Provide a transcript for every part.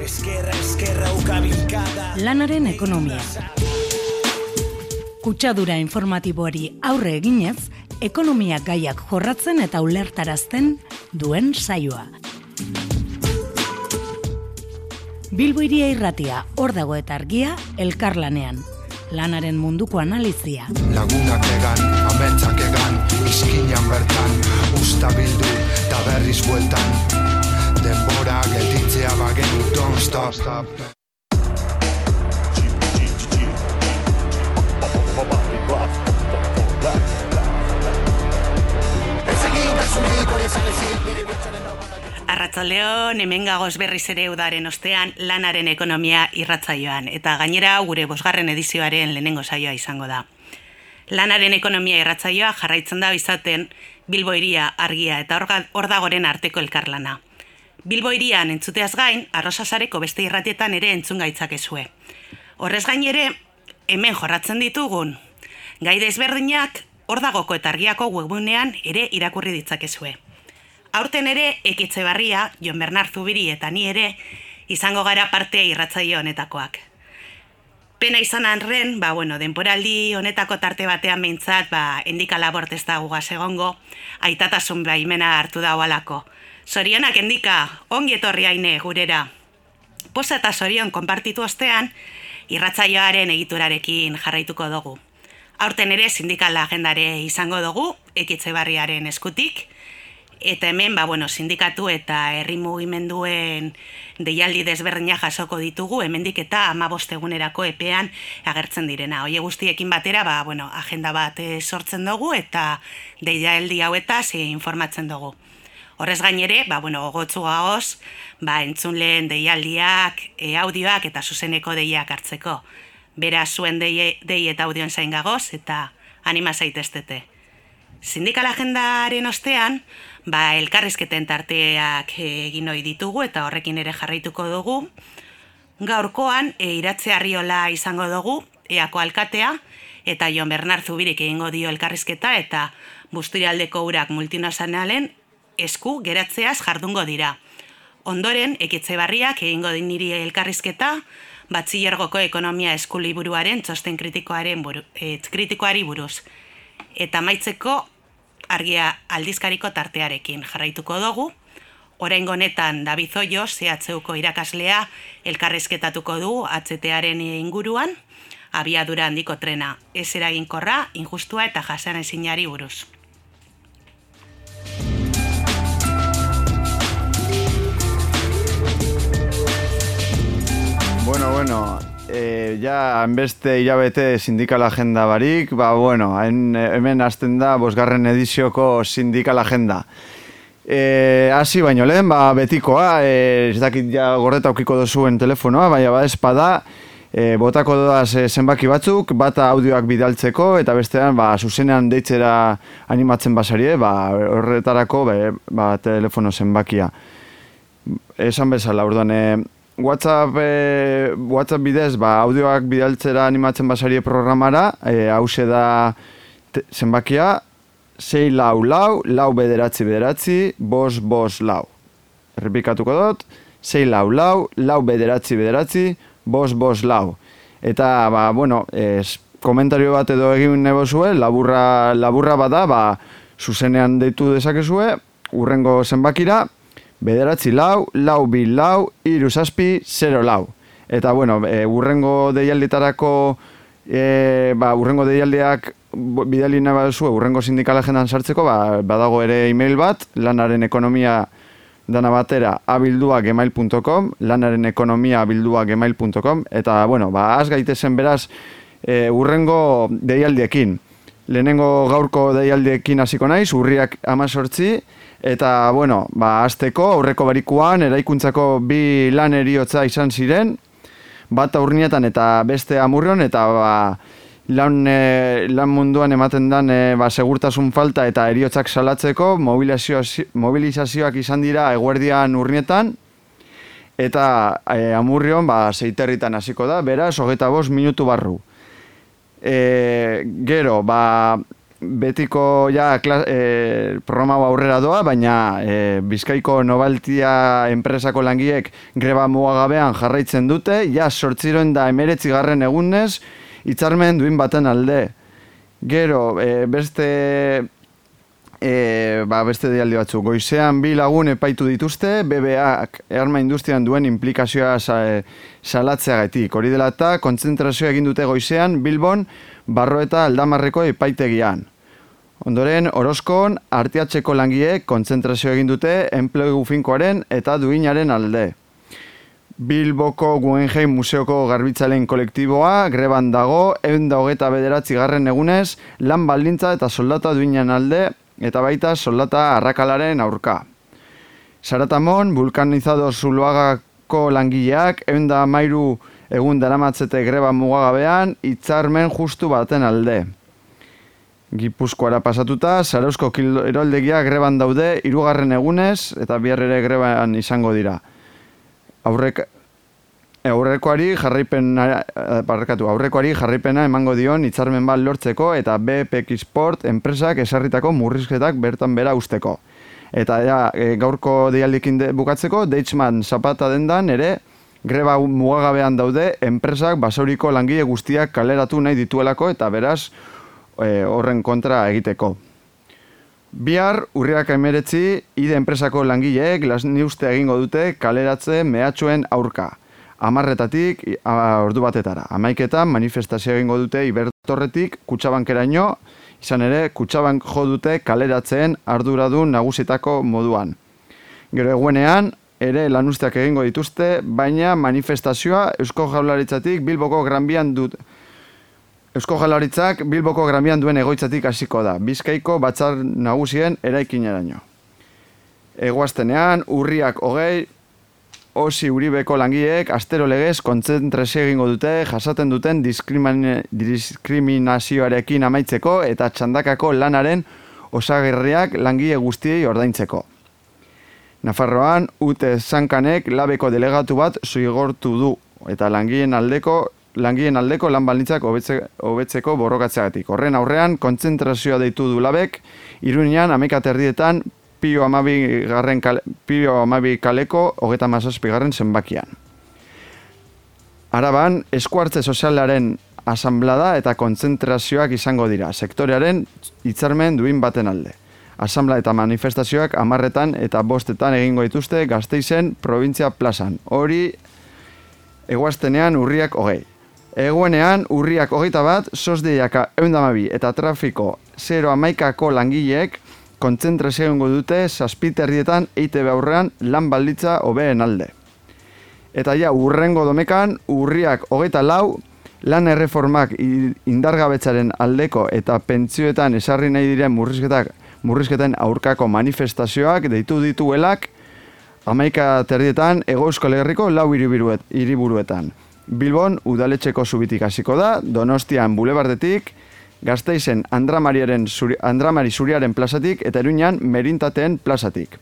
Eskerra, eskerra, ukabilkada Lanaren ekonomia. Kutsadura informatiboari aurre eginez, ekonomia gaiak jorratzen eta ulertarazten duen saioa. Bilbo iria irratia, hor dago eta argia, elkarlanean. Lanaren munduko analizia. Lagunak egan, ametsak egan, izkinan bertan Usta bildu, eta berriz bueltan Denbora gelditzea bagenu, don't stop, stop. Arratzaldeon, hemen gagoz berriz ere udaren ostean lanaren ekonomia irratzaioan, eta gainera gure bosgarren edizioaren lehenengo saioa izango da. Lanaren ekonomia irratzaioa jarraitzen da bizaten Bilbo iria argia eta orga- ordagoren arteko elkarlana. Bilbo irian entzuteaz gain, arrosasareko beste irratietan ere entzun gaitzakezue. Horrez gain ere, hemen jorratzen ditugun, gai desberdinak ordagoko eta argiako webunean ere irakurri ditzakezue. Aurten ere, ekitze barria, Jon Bernard Zubiri eta ni ere, izango gara parte irratzaio honetakoak. Pena izan arren, ba, bueno, denporaldi honetako tarte batean behintzat, ba, endika labort ez da egongo, aitatasun baimena hartu da alako. Zorionak endika, ongi etorri haine gurera. Posa eta zorion konpartitu ostean, irratzaioaren egiturarekin jarraituko dugu. Aurten ere sindikala agendare izango dugu, ekitze barriaren eskutik, Eta hemen, ba, bueno, sindikatu eta herri mugimenduen deialdi desberdina jasoko ditugu, hemendik eta egunerako epean agertzen direna. Oie guztiekin batera, ba, bueno, agenda bat eh, sortzen dugu eta deialdi hauetaz e, informatzen dugu. Horrez gainere, ba, bueno, gogotzu gaoz, ba, entzun lehen deialdiak, e, audioak eta zuzeneko deiak hartzeko. Bera zuen dei, dei eta audioen zain gagoz eta anima zaiteztete. Sindikal agendaren ostean, ba, elkarrizketen tarteak egin ohi ditugu eta horrekin ere jarraituko dugu. Gaurkoan, e, iratze arriola izango dugu, eako alkatea, eta Jon Bernard Zubirik egingo dio elkarrizketa eta busturialdeko urak multinazionalen esku geratzeaz jardungo dira. Ondoren, ekitze barriak egingo din niri elkarrizketa, batzillergoko ekonomia eskuliburuaren txosten kritikoaren buru, e, kritikoari buruz. Eta maitzeko argia aldizkariko tartearekin jarraituko dugu. Orain honetan David Oio, CHUko irakaslea, elkarrezketatuko du HTaren inguruan, abiadura handiko trena, ez eraginkorra, injustua eta jasan ezinari buruz. Bueno, bueno, e, ja beste hilabete sindikal agenda barik, ba, bueno, hain, hemen hasten da bosgarren edizioko sindikal agenda. E, hasi baino lehen, ba, betikoa, e, ez dakit ja gordeta aukiko dozuen telefonoa, baina ba, espada, e, botako doaz e, zenbaki batzuk, bata audioak bidaltzeko, eta bestean, ba, zuzenean deitzera animatzen basarie, ba, horretarako, be, ba, telefono zenbakia. Esan bezala, orduan, e, WhatsApp, e, WhatsApp bidez, ba, audioak bidaltzera animatzen basarie programara, e, hause da zenbakia, 6 lau lau, lau bederatzi bederatzi, bos bos lau. Errepikatuko dut, 6 lau lau, lau bederatzi bederatzi, bos bos lau. Eta, ba, bueno, es, komentario bat edo egin nebo zuen, laburra, laburra bada, ba, zuzenean deitu dezakezue, urrengo zenbakira, bederatzi lau, lau bi lau, iru zazpi, zero lau. Eta, bueno, e, urrengo deialditarako, e, ba, urrengo deialdiak bidali nahi urrengo sindikal agendan sartzeko, ba, badago ere email bat, lanaren ekonomia dana batera abilduak gmail.com, lanaren ekonomia abilduak gmail.com, eta, bueno, ba, az gaitezen beraz, e, urrengo deialdiekin. Lehenengo gaurko deialdiekin hasiko naiz, urriak amazortzi, eta, bueno, ba, azteko, aurreko barikuan, eraikuntzako bi lan eriotza izan ziren, bat urnietan eta beste amurrion, eta ba, lan, e, lan munduan ematen den e, ba, segurtasun falta eta eriotzak salatzeko mobilizazio, mobilizazioak izan dira eguerdian urnietan, eta e, amurrion ba, zeiterritan hasiko da, beraz, hogeita bost minutu barru. E, gero, ba, betiko ja kla, e, programa aurrera doa, baina e, Bizkaiko Nobaltia enpresako langiek greba mugagabean jarraitzen dute, ja sortziroen da emeretzi garren egunez, hitzarmen duin baten alde. Gero, e, beste e, ba, beste dialdi batzu. Goizean bi lagun epaitu dituzte, BBAk erma industrian duen implikazioa sa, e, salatzeagatik. Hori dela eta kontzentrazioa egin dute goizean Bilbon barro eta aldamarreko epaitegian. Ondoren, Orozkon, artiatzeko langiek kontzentrazio egin dute enplegu finkoaren eta duinaren alde. Bilboko Guggenheim Museoko Garbitzalen kolektiboa, greban dago, egun da hogeta bederatzi garren egunez, lan baldintza eta soldata duinan alde, eta baita soldata arrakalaren aurka. Saratamon, vulkanizado zuluagako langileak, egun da mairu egun daramatzete greba mugagabean, itzarmen justu baten alde. Gipuzkoara pasatuta, Zarauzko eroldegia greban daude, irugarren egunez, eta bihar ere greban izango dira. Aurrek, aurrekoari jarraipen barkatu, aurrekoari jarraipena emango dion hitzarmen bat lortzeko eta BPX Sport enpresak esarritako murrizketak bertan bera usteko. Eta ja, e, gaurko deialdikin de, bukatzeko, Deitzman zapata dendan ere, greba mugagabean daude, enpresak basauriko langile guztiak kaleratu nahi dituelako eta beraz e, horren kontra egiteko. Bihar, urriak emeretzi, ide enpresako langileek las uste egingo dute kaleratze mehatxuen aurka amarretatik ordu batetara. Amaiketan manifestazio egingo dute ibertorretik kutsabankeraino, izan ere kutsabank jo dute kaleratzen arduradun nagusitako moduan. Gero eguenean, ere lanusteak egingo dituzte, baina manifestazioa Eusko Jaularitzatik Bilboko Granbian dut Eusko Jaularitzak Bilboko Granbian duen egoitzatik hasiko da, Bizkaiko batzar nagusien eraikineraino. Egoaztenean, urriak hogei, Osi Uribeko langileek astero legez kontzentrazio egingo dute jasaten duten diskriminazioarekin amaitzeko eta txandakako lanaren osagerriak langile guztiei ordaintzeko. Nafarroan, Ute Zankanek labeko delegatu bat zuigortu du eta langileen aldeko langileen aldeko lan baldintzak hobetzeko borrokatzeagatik. Horren aurrean, kontzentrazioa deitu du labek, irunean, amekaterdietan, pio amabi, garren kale, pio amabi kaleko hogeta mazazpi garren zenbakian. Araban, eskuartze sozialaren asamblada eta kontzentrazioak izango dira, sektorearen hitzarmen duin baten alde. Asambla eta manifestazioak amarretan eta bostetan egingo dituzte gazteizen provintzia plazan. Hori, eguaztenean urriak hogei. Eguenean, urriak hogeita bat, sosdeiaka eundamabi eta trafiko 0 amaikako langileek kontzentrazio egongo dute zazpiterrietan EITB aurrean lan balditza hobeen alde. Eta ja, urrengo domekan, urriak hogeita lau, lan erreformak indargabetzaren aldeko eta pentzioetan esarri nahi diren murrizketak, murrizketen aurkako manifestazioak deitu dituelak, amaika terdietan ego euskal herriko lau hiriburuetan. Bilbon udaletxeko zubitik hasiko da, Donostian bulebardetik, Gasteizen Andramariaren zuri, Andramari zuriaren plazatik eta Eruñan Merintateen plazatik.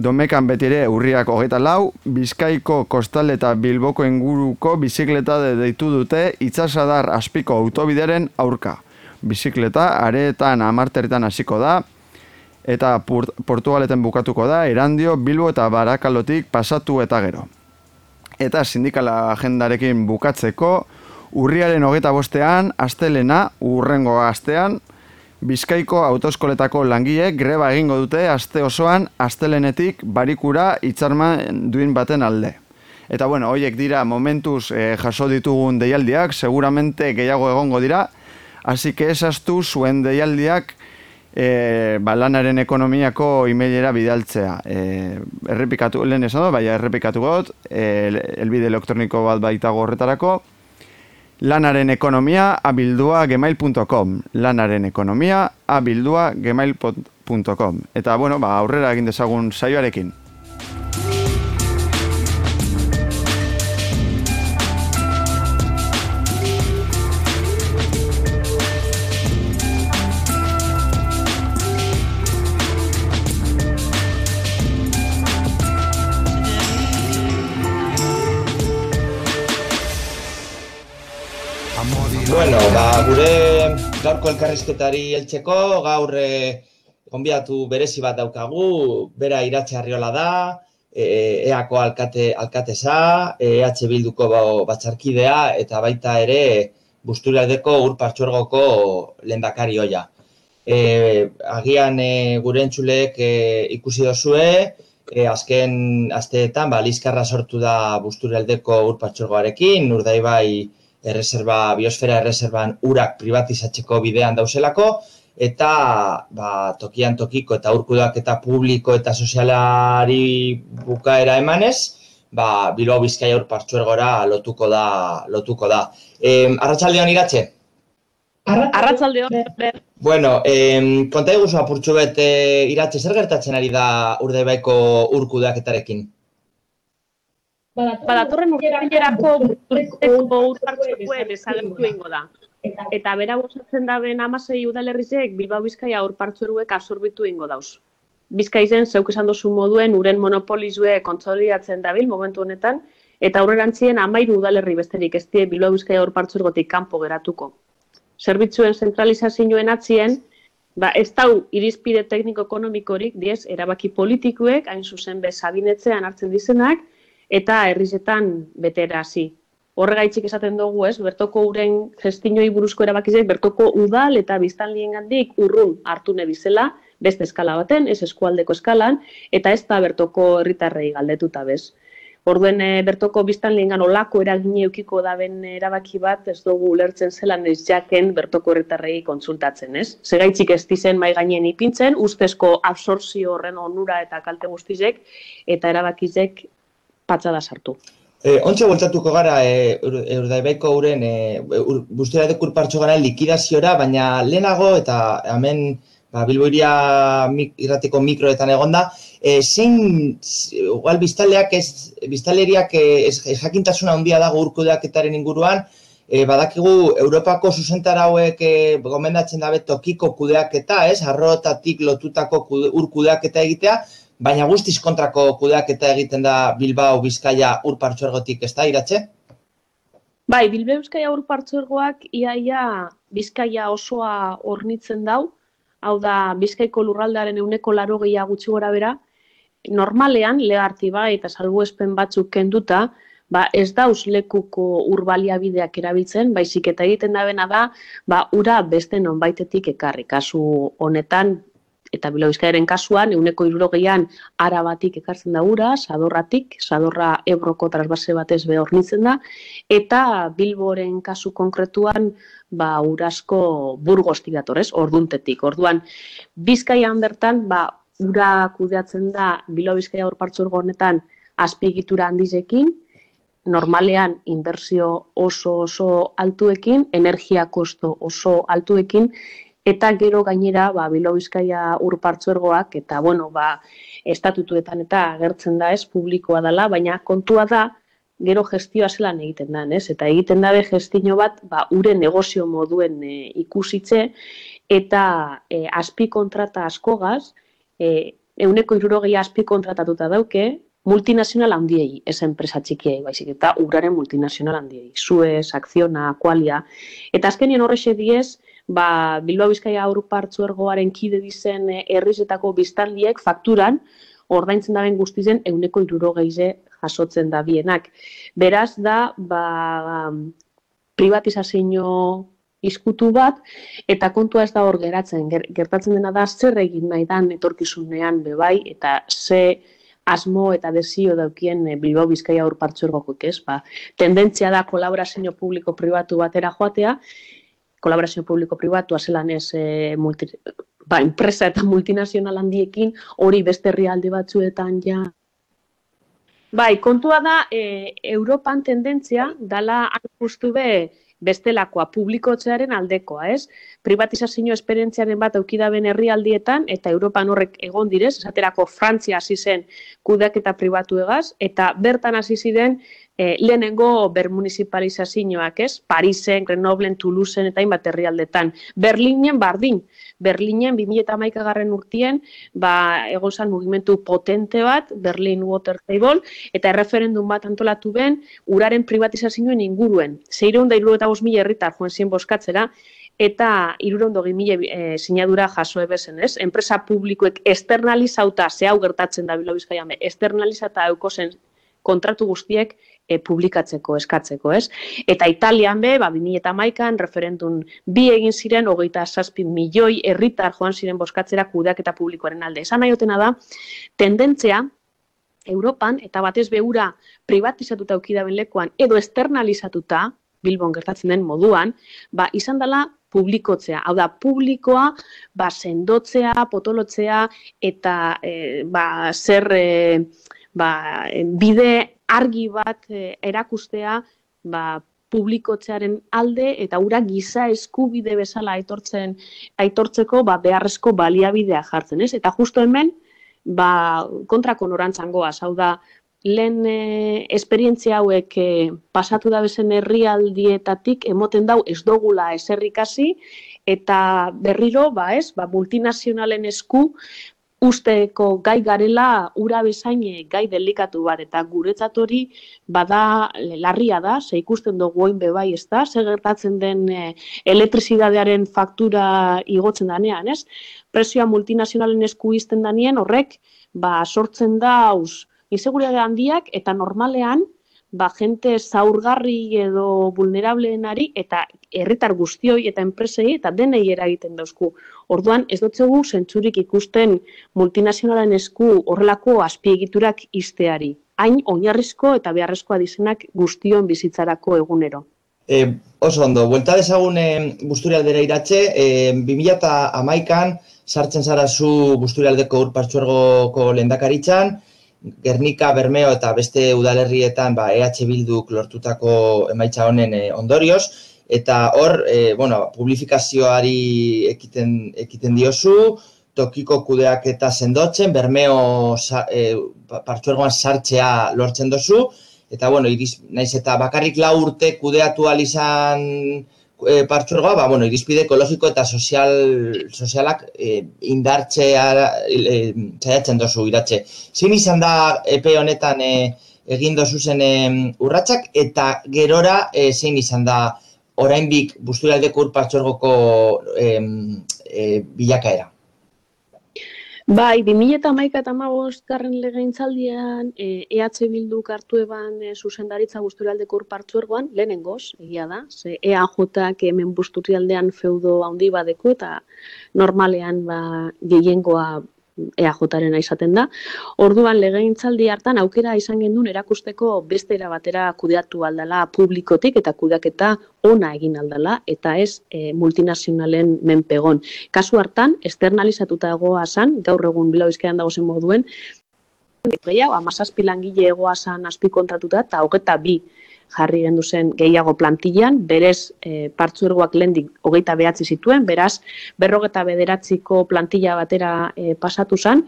Domekan betire urriak hogeita lau, Bizkaiko kostal eta Bilboko inguruko bizikleta deitu dute itzasadar aspiko autobideren aurka. Bizikleta areetan amarteretan hasiko da, eta Portugaleten bukatuko da, Erandio, Bilbo eta Barakalotik pasatu eta gero. Eta sindikala agendarekin bukatzeko, Urriaren hogeta bostean, astelena, urrengo astean, Bizkaiko autoskoletako langileek greba egingo dute aste osoan astelenetik barikura hitzarman duin baten alde. Eta bueno, hoiek dira momentuz eh, jaso ditugun deialdiak, seguramente gehiago egongo dira, hasi que esaztu zuen deialdiak e, balanaren ekonomiako emailera bidaltzea. E, errepikatu, lehen esan baina errepikatu got, e, elbide elektroniko bat baita horretarako, lanaren ekonomia abildua gmail.com lanaren ekonomia abildua gmail.com eta bueno, ba, aurrera egin dezagun saioarekin Bueno, ba, gure gaurko elkarrizketari heltzeko, gaur e, gonbiatu berezi bat daukagu, bera iratxe arriola da, e, EAko alkate, alkateza, EH Bilduko batzarkidea, eta baita ere Busturialdeko urpartxorgoko lehendakari hoia. E, agian e, gure entzuleek e, ikusi dozue, e, azken asteetan ba, lizkarra sortu da Busturialdeko urpartxorgoarekin, urdai bai erreserba, biosfera erreserban urak privatizatzeko bidean dauzelako, eta ba, tokian tokiko eta urkudak eta publiko eta sozialari bukaera emanez, ba, Bilbao Bizkaia ur partzuergora lotuko da. Lotuko da. E, Arratxalde hon iratxe? Arratxalde. Bueno, e, konta eguzu apurtxu bet e, iratxe, zer gertatzen ari da urdaibaiko urkudak etarekin? Badatorren urteierako urteko urtartzeko desagertu ingo da. Eta bera gozatzen da ben amasei udalerrizek Bilbao Bizkaia urpartzueruek absorbitu ingo dauz. Bizkaizen zeuk esan dozu moduen uren monopolizue kontsolidatzen dabil momentu honetan, eta aurrerantzien amairu udalerri besterik ez die Bilbao Bizkaia urpartzuergotik kanpo geratuko. Zerbitzuen zentralizazioen atzien, ba, ez dau irizpide tekniko-ekonomikorik, diez, erabaki politikuek, hain zuzen bezabinetzean hartzen dizenak, eta herrizetan betera hasi. Horregaitzik esaten dugu, ez, bertoko uren gestinoi buruzko erabakizek, bertoko udal eta biztanlien gandik urrun hartu nebizela, beste eskala baten, ez eskualdeko eskalan, eta ez da bertoko herritarrei galdetuta bez. Orduen e, bertoko biztanlien gan olako eragine eukiko daben erabaki bat, ez dugu ulertzen zelan ez jaken bertoko herritarrei konsultatzen, ez? Segaitzik ez dizen mai gainen ipintzen, ustezko absortzio horren onura eta kalte guztizek, eta erabakizek patxada sartu. E, ontsa bultatuko gara, e, urdaibaiko uren, e, ur, bustera dekur partxo gara likidaziora, baina lehenago, eta hemen ba, bilboiria mik, irrateko mikroetan egonda, e, zein, igual biztaleak ez, biztaleriak ez, ez jakintasuna handia dago urkudeaketaren inguruan, e, badakigu Europako zuzentara hauek e, gomendatzen dabe tokiko kudeaketa, ez, arrotatik lotutako urkudeaketa egitea, baina guztiz kontrako kudeaketa egiten da Bilbao Bizkaia urpartzuergotik, ez da, iratxe? Bai, Bilbao Bizkaia urpartzuergoak iaia Bizkaia osoa hornitzen dau, hau da Bizkaiko lurraldaren euneko laro gehiago gutxi gora bera, normalean, leharti bai eta salbuespen batzuk kenduta, ba, ez dauz lekuko urbaliabideak erabiltzen, baizik eta egiten da bena da, ba, ura beste nonbaitetik ekarri. Kasu honetan, eta Bilobizkaiaren kasuan, euneko irurogeian arabatik ekartzen da ura, sadorratik, sadorra ebroko trasbase batez behornitzen da, eta Bilboren kasu konkretuan, ba, urasko burgostik datorez, orduntetik. Orduan, Bizkaian bertan, ba, ura kudeatzen da Bilobizkaia horpartzurgo honetan azpiegitura handizekin, normalean inbertsio oso oso altuekin, energia kosto oso altuekin, eta gero gainera ba Bilo Bizkaia ur partzuergoak eta bueno ba estatutuetan eta agertzen da ez publikoa dela baina kontua da gero gestioa zelan egiten da, ez? Eta egiten dabe gestio bat, ba, ure negozio moduen e, ikusitze, eta e, azpi kontrata askogaz, e, euneko irurogei azpi kontratatuta dauke, multinazional handiei, ez enpresa txikiei, baizik, eta uraren multinazional handiei, Suez, Akziona, Qualia, eta azkenien horrexe diez, ba, Bilbao Bizkaia aur partzuergoaren kide dizen eh, herrizetako biztanliek fakturan ordaintzen daben guztizen euneko iruro gehize jasotzen da bienak. Beraz da, ba, privatizazio izkutu bat, eta kontua ez da hor geratzen. Gertatzen dena da, zer egin nahi dan etorkizunean bebai, eta ze asmo eta desio daukien eh, Bilbao Bizkaia aur partzuergokuk ez. Ba, tendentzia da kolaborazio publiko-pribatu batera joatea, kolaborazio publiko-pribatua zelan ez e, multi, ba, enpresa eta multinazional handiekin, hori beste herrialde batzuetan ja. Bai, kontua da, e, Europan tendentzia, dala justu be, bestelakoa publikotzearen aldekoa, ez? Privatizazio esperientziaren bat aukidaben herrialdietan eta Europan horrek egon direz, esaterako Frantzia hasi zen kudeak eta pribatu egaz, eta bertan hasi ziren e, lehenengo bermunicipalizazioak, ez? Parisen, Grenoblen, Toulouseen eta hainbat herrialdetan. Berlinen bardin, Berlinen 2011 garren urtien, ba, egon zan mugimentu potente bat, Berlin Water Table, eta erreferendum bat antolatu ben, uraren privatizazioen inguruen. Zeireun da iruro eta mila herritar joan zien boskatzera, eta irurondo gimile e, sinadura jaso ebezen, ez? Enpresa publikoek esternalizauta, ze hau gertatzen da Bilo Bizkaian, esternalizata eukozen kontratu guztiek e, publikatzeko, eskatzeko, ez? Eta Italian be, ba, 2008an, referentun bi egin ziren, hogeita saspi milioi herritar joan ziren boskatzera kudeak eta publikoaren alde. Esan nahi da, tendentzia, Europan, eta batez behura privatizatuta aukidaben lekuan, edo esternalizatuta, Bilbon gertatzen den moduan, ba, izan dela publikotzea. Hau da, publikoa ba, sendotzea, potolotzea, eta e, ba, zer e, ba, bide argi bat e, erakustea ba, publikotzearen alde eta ura giza eskubide bezala aitortzen aitortzeko ba, beharrezko baliabidea jartzen, ez? Eta justo hemen, ba, kontrako norantzangoa, hau da, lehen e, esperientzia hauek e, pasatu da bezen herrialdietatik emoten dau ez dogula eserrikasi eta berriro ba ez ba multinazionalen esku usteko gai garela ura bezain e, gai delikatu bat. Eta guretzat hori bada larria da ze ikusten dugu oin bebai ez da ze gertatzen den e, elektrizidadearen faktura igotzen danean ez? Presioa multinazionalen esku izten danien horrek ba sortzen da aus inseguritate handiak eta normalean ba gente zaurgarri edo vulnerableenari eta herritar guztioi eta enpresei eta denei eragiten dauzku. Orduan ez dotzegu zentzurik ikusten multinazionalen esku horrelako azpiegiturak izteari. Hain oinarrizko eta beharrezkoa dizenak guztion bizitzarako egunero. E, oso ondo, buelta dezagun e, busturialdera iratxe, e, 2008an sartzen zara zu busturialdeko urpartzuergoko lendakaritzan, Gernika, Bermeo eta beste udalerrietan ba, EH Bilduk lortutako emaitza honen eh, ondorioz, eta hor, e, bueno, publifikazioari ekiten, ekiten diozu, tokiko kudeak eta sendotzen, Bermeo sa, e, sartzea lortzen dozu, eta bueno, iriz, naiz eta bakarrik lau urte kudeatu alizan e, partzuergoa, ba, bueno, irizpide ekologiko eta sozial, sozialak e, indartzea e, zaiatzen dozu iratxe. Zin izan da epe honetan e, egin dozu zen e, urratxak eta gerora e, zein izan da orainbik busturialdeko urpartzuergoko e, e, bilakaera? Bai, 2008 eta garren legeintzaldian e, EH Bildu kartu eban e, zuzendaritza guzturialdeko urpartzuergoan, lehenengoz, egia da, ze EAJ hemen busturialdean feudo handi badeko eta normalean ba, gehiengoa EAJaren izaten da. Orduan legegintzaldi hartan aukera izan gendun erakusteko beste era batera kudeatu aldala publikotik eta kudeaketa ona egin aldala eta ez e, multinazionalen menpegon. Kasu hartan externalizatuta egoa san, gaur egun bilabizkean dago zen moduen, gehiago, amazazpi langile egoa san azpi kontratuta eta hogeta bi jarri gendu zen gehiago plantillan, berez e, partzuergoak lendik hogeita behatzi zituen, beraz berrogeta bederatziko plantilla batera e, pasatu zen,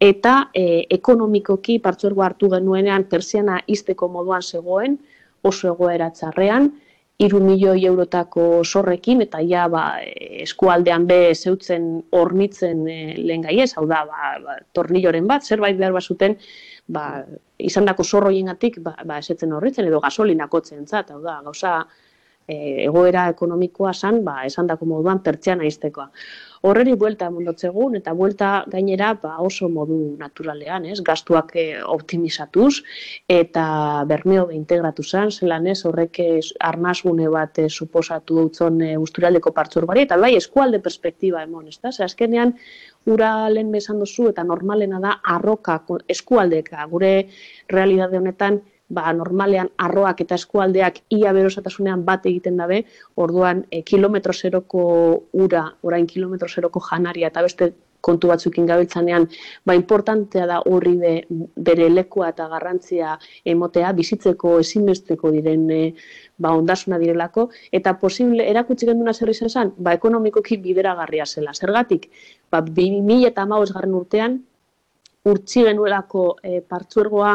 eta e, ekonomikoki partzuergo hartu genuenean persiana izteko moduan zegoen, oso egoera txarrean, iru milioi eurotako sorrekin, eta ja ba, eskualdean be zeutzen hornitzen e, lehen gaiez, hau da, ba, tornilloren bat, zerbait behar bazuten, ba, izan dako zorro ba, ba, esetzen horritzen edo gasolinakotzen zat, hau da, gauza e, egoera ekonomikoa zan, ba, esan dako moduan pertsiana iztekoa. Horreri buelta mundotzegun eta buelta gainera ba, oso modu naturalean, ez? Gastuak e, optimizatuz eta bermeo integratu zan, zelan ez horrek arnazgune bat e, suposatu dutzen e, usturaldeko partzurgari, eta bai eskualde perspektiba emon, ez da? azkenean ura lehen bezan duzu eta normalena da arroka eskualdeka gure realidade honetan ba, normalean arroak eta eskualdeak ia berosatasunean bat egiten dabe, orduan e, kilometro zeroko ura, orain kilometro zeroko janaria eta beste kontu batzukin gabiltzanean, ba, importantea da horri be, bere lekua eta garrantzia emotea, bizitzeko ezinbesteko diren e, ba, ondasuna direlako, eta posible erakutsi genduna zer izan zen, ba, ekonomikoki bideragarria zela. Zergatik, ba, 2000 eta garren urtean, urtsi genuelako e, partzuergoa,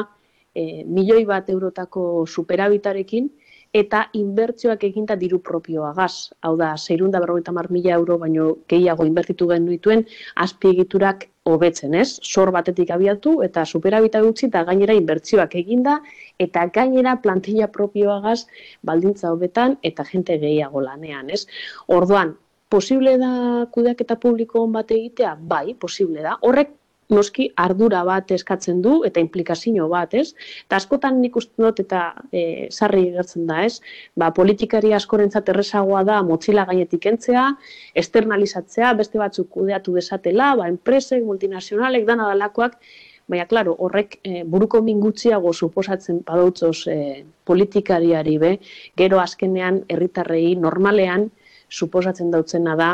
e, milioi bat eurotako superabitarekin, eta inbertzioak eginta diru propioa gaz. Hau da, zeirunda berrogeita mar mila euro, baino gehiago inbertitu gen duituen, azpiegiturak hobetzen, ez? Sor batetik abiatu eta superabita gutxi eta gainera inbertzioak eginda eta gainera plantilla propioa gaz baldintza hobetan eta jente gehiago lanean, ez? Orduan, posible da kudeaketa publiko bat egitea? Bai, posible da. Horrek noski ardura bat eskatzen du eta implikazio bat, ez? Eta askotan nik uste dut eta e, sarri gertzen da, ez? Ba, politikari askorentzat errezagoa da motzila gainetik entzea, externalizatzea, beste batzuk kudeatu desatela, ba, enpresek, multinazionalek, dana dalakoak, baina, klaro, horrek e, buruko mingutziago suposatzen badoutzoz e, politikariari be, gero azkenean herritarrei normalean suposatzen dautzena da,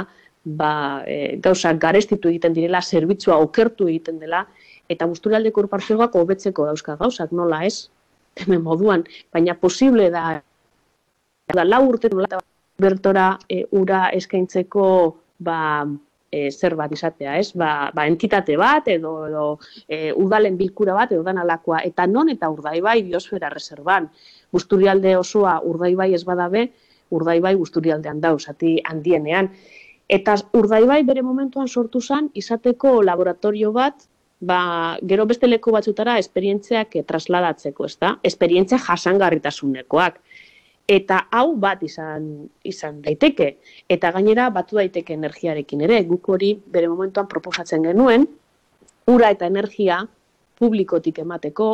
ba, e, gauzak garestitu egiten direla, zerbitzua okertu egiten dela, eta guzturaldeko urpartzegoak hobetzeko dauzka gauzak, nola ez? Hemen moduan, baina posible da, da lau urte nola, bertora e, ura eskaintzeko ba, e, zer bat izatea, ez? Ba, ba entitate bat, edo, edo e, udalen bilkura bat, edo dan alakoa, eta non eta urdaibai biosfera reservan. Guzturialde osoa urdaibai ez badabe, urdaibai guzturialdean dauz, ati handienean. Eta urdaibai bere momentuan sortu zen, izateko laboratorio bat, ba, gero beste leku batzutara esperientziak eh, trasladatzeko, ez da? Esperientzia jasangarritasunekoak. Eta hau bat izan, izan daiteke. Eta gainera batu daiteke energiarekin ere. Guk hori bere momentuan proposatzen genuen, ura eta energia publikotik emateko,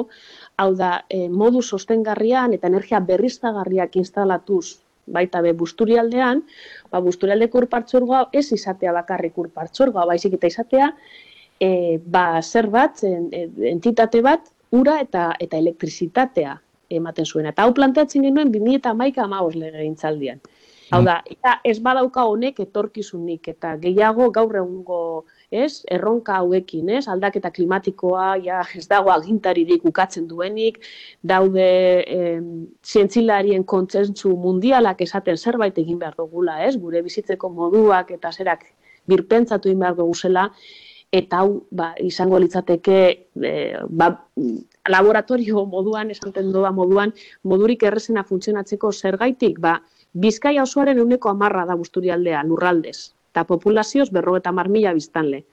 hau da, eh, modu sostengarrian eta energia berriztagarriak instalatuz baita be busturialdean, ba, busturialdeko urpartzorgoa ez izatea bakarrik urpartzorgoa, baizik eta izatea e, ba, zer bat, entitate bat, ura eta eta elektrizitatea ematen zuen. Eta hau planteatzen genuen 2008 amaos lege gintzaldian. Hau da, eta ez badauka honek etorkizunik, eta gehiago gaur egungo ez, erronka hauekin, ez, aldaketa klimatikoa, ja, ez dago agintaririk ukatzen duenik, daude eh, zientzilarien kontzentzu mundialak esaten zerbait egin behar dugula, ez, gure bizitzeko moduak eta zerak birpentsatu egin behar dugu zela, eta hau ba, izango litzateke e, ba, laboratorio moduan, esanten doa moduan, modurik errezena funtzionatzeko zergaitik, ba, Bizkaia osoaren euneko amarra da busturialdea, lurraldez eta populazioz berro eta marmila biztanle.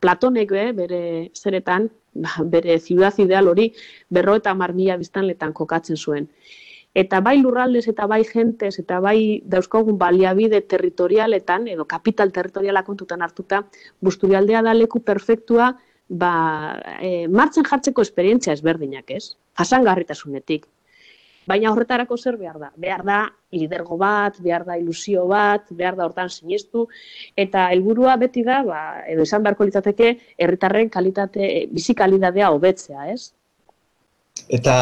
Platonek be, bere zeretan, ba, bere ziudaz ideal hori berro eta marmila biztanletan kokatzen zuen. Eta bai lurraldez eta bai jentez eta bai dauzkogun baliabide territorialetan, edo kapital territoriala kontutan hartuta, busturialdea da leku perfektua, ba, e, martzen jartzeko esperientzia ezberdinak ez, jasangarritasunetik. Baina horretarako zer behar da? Behar da lidergo bat, behar da ilusio bat, behar da hortan sinestu, eta helburua beti da, ba, edo esan beharko litzateke, herritarren kalitate, bizi kalitatea hobetzea, ez? Eta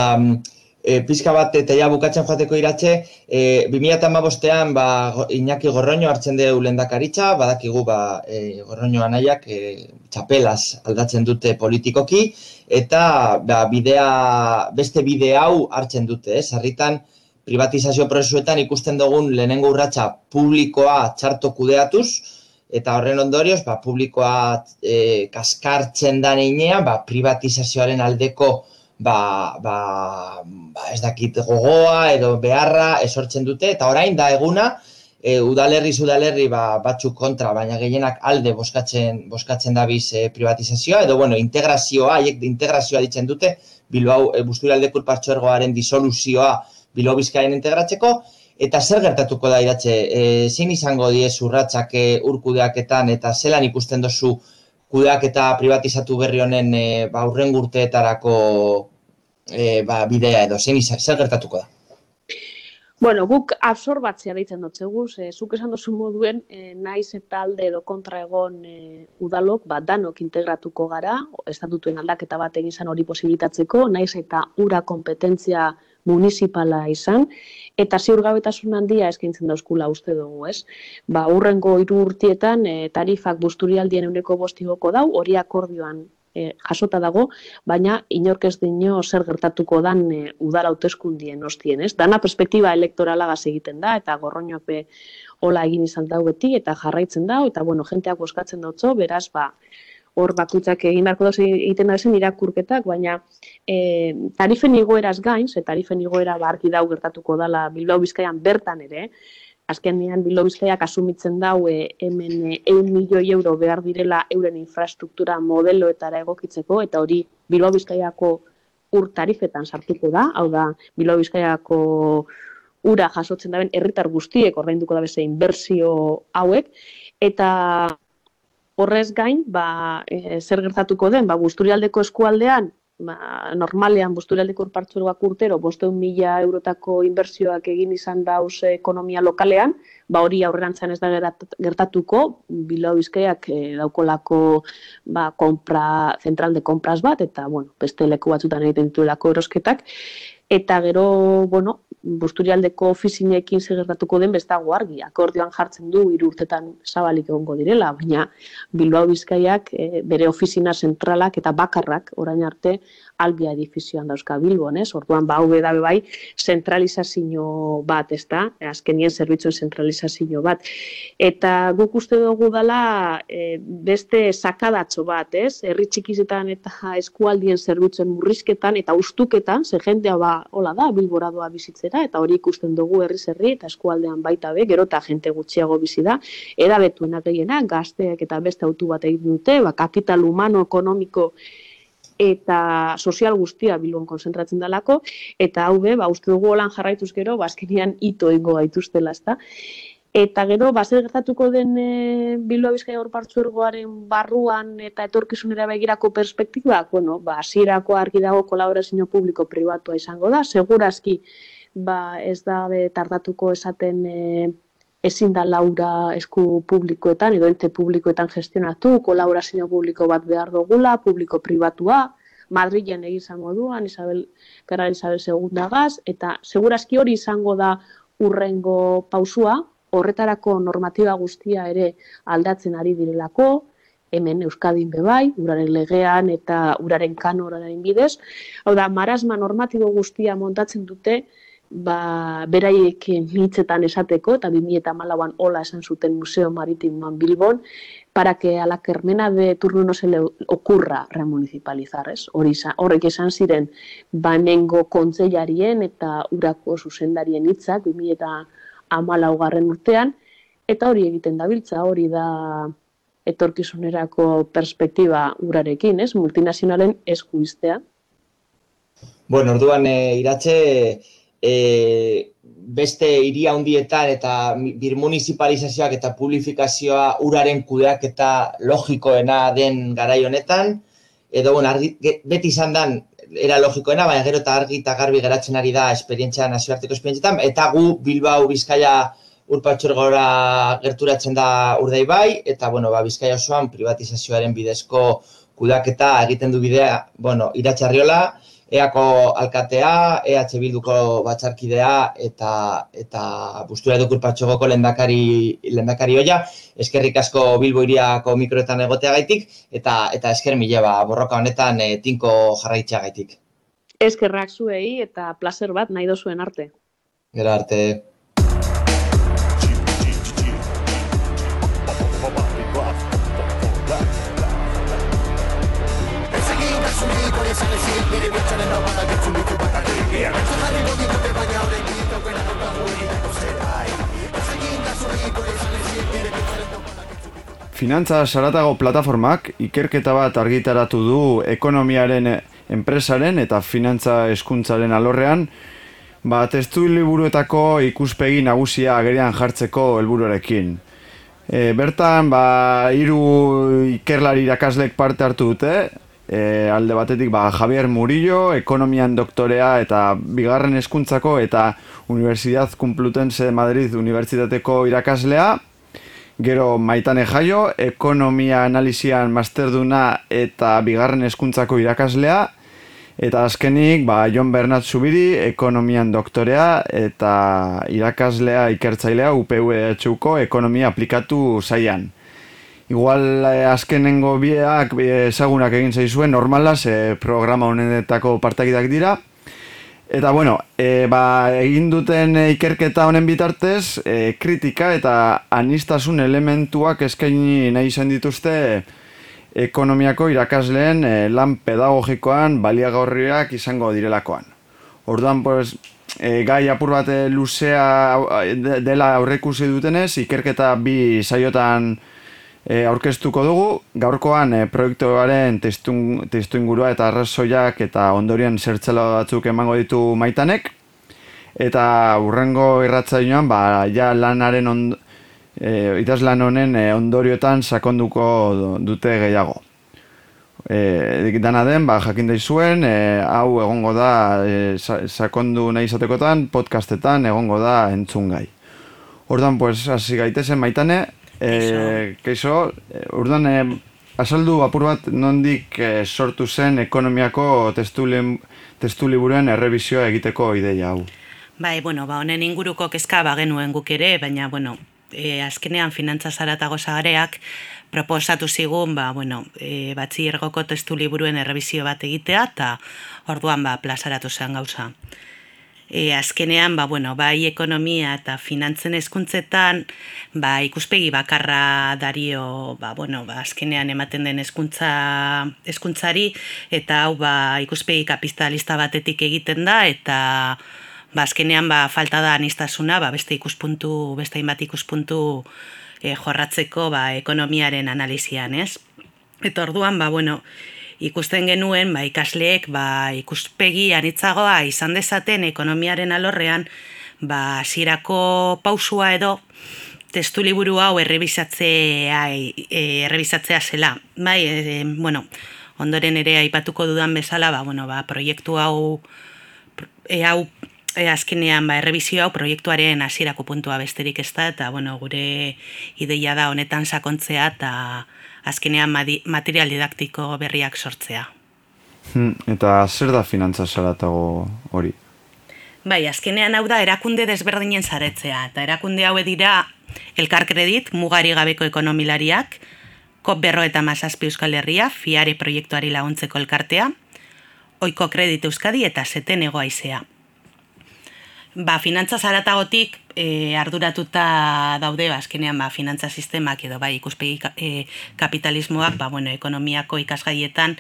e, pizka bat eta bukatzen joateko iratxe, e, 2008an ba, Iñaki Gorroño hartzen dugu lendakaritza, badakigu ba, e, Gorroño anaiak e, txapelaz aldatzen dute politikoki, eta ba, bidea, beste bide hau hartzen dute, ez? Sarritan privatizazio prozesuetan ikusten dugun lehenengo urratsa publikoa txarto kudeatuz, eta horren ondorioz, ba, publikoa e, kaskartzen da neinean, ba, privatizazioaren aldeko ba, ba, ba, ez dakit gogoa edo beharra esortzen dute, eta orain da eguna, e, udalerri udalerri ba, batzuk kontra, baina gehienak alde boskatzen, boskatzen dabiz e, privatizazioa, edo bueno, integrazioa, haiek integrazioa ditzen dute, Bilbao e, Busturaldeko partxoergoaren disoluzioa Bilbao Bizkaien integratzeko, eta zer gertatuko da iratxe, e, zein izango die urratsak e, urkudeaketan eta zelan ikusten dozu kudeak eta privatizatu berri honen e, ba, urren gurteetarako e, ba, bidea edo, zein izan, zer gertatuko da? Bueno, guk absorbatzea deitzen dut zegu, ze zuk esan duzu moduen, e, naiz eta alde edo kontra egon e, udalok, ba, danok integratuko gara, estatutuen aldaketa bat egin hori posibilitatzeko, naiz eta ura kompetentzia municipala izan, eta ziurgabetasun handia eskaintzen dauzkula uste dugu, ez? Ba, urrengo hiru urtietan e, tarifak busturialdien euneko bostigoko dau, hori akordioan e, jasota dago, baina inork ez dino zer gertatuko dan e, udara hauteskundien ostien, ez? Dana perspektiba elektorala egiten da, eta gorroñope hola egin izan dau beti, eta jarraitzen dau, eta bueno, jenteak boskatzen dautzo, beraz, ba, hor bakutzak egin beharko da egiten da zen irakurketak, baina e, tarifen igoeraz gain, ze tarifen igoera barki dau gertatuko dala Bilbao Bizkaian bertan ere, azkenean Bilbao Bizkaiak asumitzen dau e, hemen e, milioi euro behar direla euren infrastruktura modeloetara egokitzeko, eta hori Bilbao Bizkaiako ur tarifetan sartuko da, hau da Bilbao Bizkaiako ura jasotzen daben herritar guztiek ordainduko da beste inbertsio hauek, Eta horrez gain, ba, e, zer gertatuko den, ba, busturialdeko eskualdean, ba, normalean busturialdeko partzuergoak urtero, bosteun mila eurotako inbertsioak egin izan dauz ekonomia lokalean, ba, hori aurrerantzan ez da gertatuko, Bilbao Bizkaiak e, daukolako ba, kompra, zentral de compras bat, eta bueno, beste leku batzutan egiten dituelako erosketak, eta gero, bueno, busturialdeko ofizinekin segertatuko den bestago argi. Akordioan jartzen du hiru urtetan zabalik egongo direla, baina Bilbao Bizkaiak e, bere ofizina zentralak eta bakarrak orain arte albia edifizioan dauzka Bilbon, ez? Orduan ba hau da bai zentralizazio bat, ezta? Azkenien zerbitzuen zentralizazio bat. Eta guk uste dugu dala e, beste sakadatxo bat, ez? Herri txikizetan eta eskualdien zerbitzuen murrizketan eta ustuketan, ze jendea ba hola da Bilboradoa bizitzera eta hori ikusten dugu herri herri eta eskualdean baita be, gero ta jente gutxiago bizi da. Era betuenak gehiena gazteak eta beste autu bat egin dute, ba kapital humano ekonomiko eta sozial guztia bilbon konzentratzen dalako, eta hau be, ba, uste dugu holan jarraituz gero, ba, ito ingo gaituztela, ezta. Eta gero, base gertatuko den e, Bilbao Bizkai ergoaren barruan eta etorkizunera begirako perspektibak, bueno, ba, zirako argi dago kolaborazio publiko-pribatua izango da, segurazki ba, ez da tardatuko esaten e, ezin da laura esku publikoetan, edo ente publikoetan gestionatu, kolaborazio publiko bat behar dugula, publiko-pribatua, Madrilen egin izango duan, Isabel, gara Isabel II gaz, eta segurazki hori izango da urrengo pausua, horretarako normatiba guztia ere aldatzen ari direlako, hemen Euskadin bebai, uraren legean eta uraren kanoraren bidez. Hau da, marasma normatibo guztia montatzen dute, ba, beraiekin hitzetan esateko, eta 2008an hola esan zuten Museo Maritimoan Bilbon, para que a la Kermena de turno no se le ocurra remunicipalizar, ez? Horrek esan ziren, banengo kontzelarien eta urako zuzendarien hitzak 2008 garren urtean, eta hori egiten dabiltza, hori da etorkizunerako perspektiba urarekin, ez? Multinazionalen esku iztea. Bueno, orduan, e, iratxe, e, beste hiria handietan eta birmunicipalizazioak eta publifikazioa uraren kudeak eta logikoena den garai honetan, edo bon, argi, beti izan dan era logikoena, baina gero eta argi eta garbi geratzen ari da esperientzia nazioarteko esperientzietan, eta gu Bilbao Bizkaia urpatxorgora gerturatzen da urdei bai, eta bueno, ba, Bizkaia osoan privatizazioaren bidezko kudaketa egiten du bidea, bueno, iratxarriola, EAko alkatea, EH Bilduko batzarkidea eta eta Bustura Dukurpatxogoko lendakari lendakari hoia, eskerrik asko Bilbo iriako mikroetan egoteagaitik eta eta esker mila ba, borroka honetan e, tinko jarraitzeagaitik. Eskerrak zuei eta placer bat nahi dozuen arte. Gero arte. Finantza Saratago plataformak ikerketa bat argitaratu du ekonomiaren enpresaren eta finantza eskuntzaren alorrean, ba, testu liburuetako ikuspegi nagusia agerian jartzeko helburuarekin. E, bertan, ba, hiru ikerlari irakaslek parte hartu dute, e, alde batetik ba, Javier Murillo, ekonomian doktorea eta bigarren eskuntzako eta Universidad Complutense Madrid Unibertsitateko irakaslea, Gero maitane jaio, ekonomia analizian masterduna eta bigarren hezkuntzako irakaslea. Eta azkenik, ba, Jon Bernat Zubiri, ekonomian doktorea eta irakaslea ikertzailea UPV-etxuko ekonomia aplikatu zaian. Igual eh, azkenengo biak eh, ezagunak egin zaizuen normalaz, eh, programa honetako partakidak dira. Eta bueno, e, ba, egin duten ikerketa honen bitartez, e, kritika eta anistasun elementuak eskaini nahi izan dituzte ekonomiako irakasleen e, lan pedagogikoan baliagorriak izango direlakoan. Orduan, pues, e, gai apur bat luzea dela aurrekusi dutenez, ikerketa bi saiotan e, aurkeztuko dugu, gaurkoan e, proiektuaren testu, testu ingurua eta arrazoiak eta ondorien zertzela batzuk emango ditu maitanek, eta urrengo irratzaioan, ba, ja lanaren ond, e, idazlan honen e, ondorioetan sakonduko dute gehiago. E, dana den, ba, jakin daizuen, e, hau egongo da e, sakondu nahi izatekotan, podcastetan egongo da entzungai. Ordan pues, hasi gaitezen maitane, e, keizo, e, ordan, e, azaldu apur bat nondik e, sortu zen ekonomiako testu, testu liburuen errebizioa egiteko ideia hau. Bai, bueno, ba, honen inguruko kezka ba genuen guk ere, baina, bueno, e, azkenean finantza zaratago zagareak proposatu zigun, ba, bueno, e, batzi ergoko testu liburuen errebizio bat egitea, eta orduan, ba, plazaratu zen gauza. E, azkenean, ba, bueno, bai ekonomia eta finantzen eskuntzetan, ba, ikuspegi bakarra dario, ba, bueno, ba, azkenean ematen den eskuntza, eskuntzari, eta hau, ba, ikuspegi kapitalista batetik egiten da, eta, ba, azkenean ba, falta da anistasuna, ba, beste ikuspuntu, beste hainbat ikuspuntu e, jorratzeko ba, ekonomiaren analizian, ez? Eta orduan, ba, bueno, ikusten genuen, ba, ikasleek ba, ikuspegi anitzagoa izan dezaten ekonomiaren alorrean, ba, zirako pausua edo, testu liburu hau errebizatzea, e, errebizatzea zela. Bai, e, bueno, ondoren ere aipatuko dudan bezala, ba, bueno, ba, proiektu hau, e, hau e, azkenean ba, errebizio hau proiektuaren hasierako puntua besterik ez da, eta bueno, gure ideia da honetan sakontzea eta azkenean material didaktiko berriak sortzea. Hmm, eta zer da finantza zaratago hori? Bai, azkenean hau da erakunde desberdinen zaretzea, eta erakunde hau dira Elkar Kredit, Mugari Gabeko Ekonomilariak, Kop Berro eta Masazpi Euskal Herria, Fiare Proiektuari laguntzeko elkartea, Oiko Kredit Euskadi eta Zeten Egoaizea ba, finantza zaratagotik e, arduratuta daude, ba, azkenean ba, finantza sistemak edo bai ikuspegi e, kapitalismoak, ba, bueno, ekonomiako ikasgaietan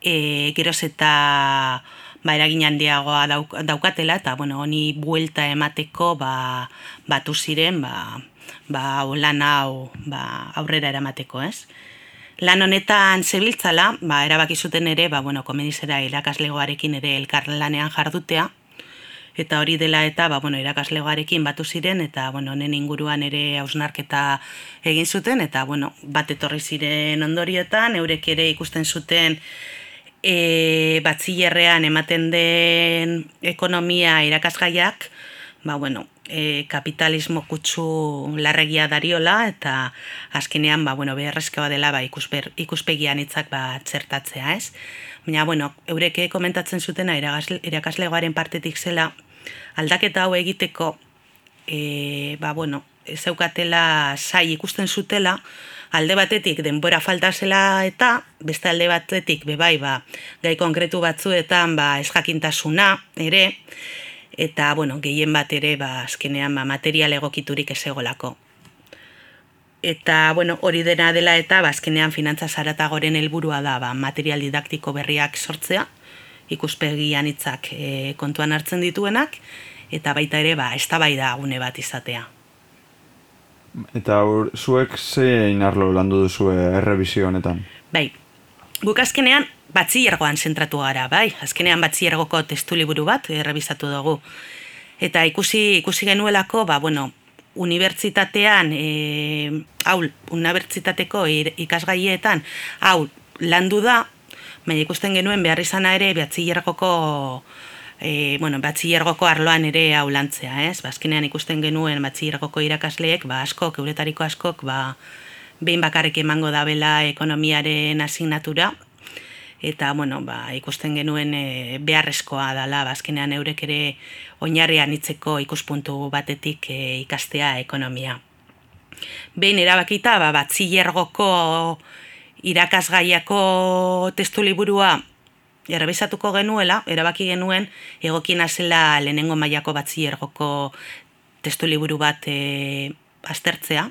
e, geroz eta ba, eragin handiagoa dauk, daukatela, eta bueno, honi buelta emateko ba, batu ziren, ba, ba, lan hau ba, aurrera eramateko, ez? Lan honetan zebiltzala, ba, erabaki zuten ere, ba, bueno, komedizera irakaslegoarekin ere elkar lanean jardutea, eta hori dela eta ba, bueno, irakaslegoarekin batu ziren eta bueno, honen inguruan ere hausnarketa egin zuten eta bueno, bat etorri ziren ondorioetan, eurek ere ikusten zuten e, batzillerrean ematen den ekonomia irakasgaiak, ba, bueno, e, kapitalismo kutsu larregia dariola eta azkenean ba, bueno, beharrezkoa dela ba, ikusper, ikuspegian itzak ba, txertatzea, ez? Baina, bueno, eureke komentatzen zutena irakaslegoaren partetik zela aldaketa hau egiteko e, ba, bueno, zeukatela sai ikusten zutela, alde batetik denbora falta zela eta beste alde batetik bebai ba, gai konkretu batzuetan ba, esjakintasuna ere, eta bueno, gehien bat ere ba, azkenean ba, material egokiturik ez egolako. Eta bueno, hori dena dela eta ba, azkenean finantza zaratagoren helburua da ba, material didaktiko berriak sortzea, ikuspegian hitzak e, kontuan hartzen dituenak, eta baita ere, ba, ez da gune bat izatea. Eta ur, zuek zein arlo landu duzu errebizio honetan? Bai, guk azkenean batziergoan zentratu gara, bai, azkenean batziergoko testu liburu bat errebizatu dugu. Eta ikusi ikusi genuelako, ba, bueno, unibertsitatean, e, hau, unibertsitateko ikasgaietan, hau, landu da, baina ikusten genuen behar izana ere batziergoko e, bueno, batxillergoko arloan ere hau lantzea, ez? Bazkenean ba, ikusten genuen batxillergoko irakasleek, ba, askok, euretariko askok, ba, behin bakarrik emango da bela ekonomiaren asignatura, eta, bueno, ba, ikusten genuen e, beharrezkoa dela, bazkenean ba, eurek ere oinarrian itzeko ikuspuntu batetik e, ikastea ekonomia. Behin erabakita, ba, batxillergoko irakasgaiako testu liburua errebizatuko genuela, erabaki genuen egokien zela lehenengo mailako batziergoko testu liburu bat e, aztertzea.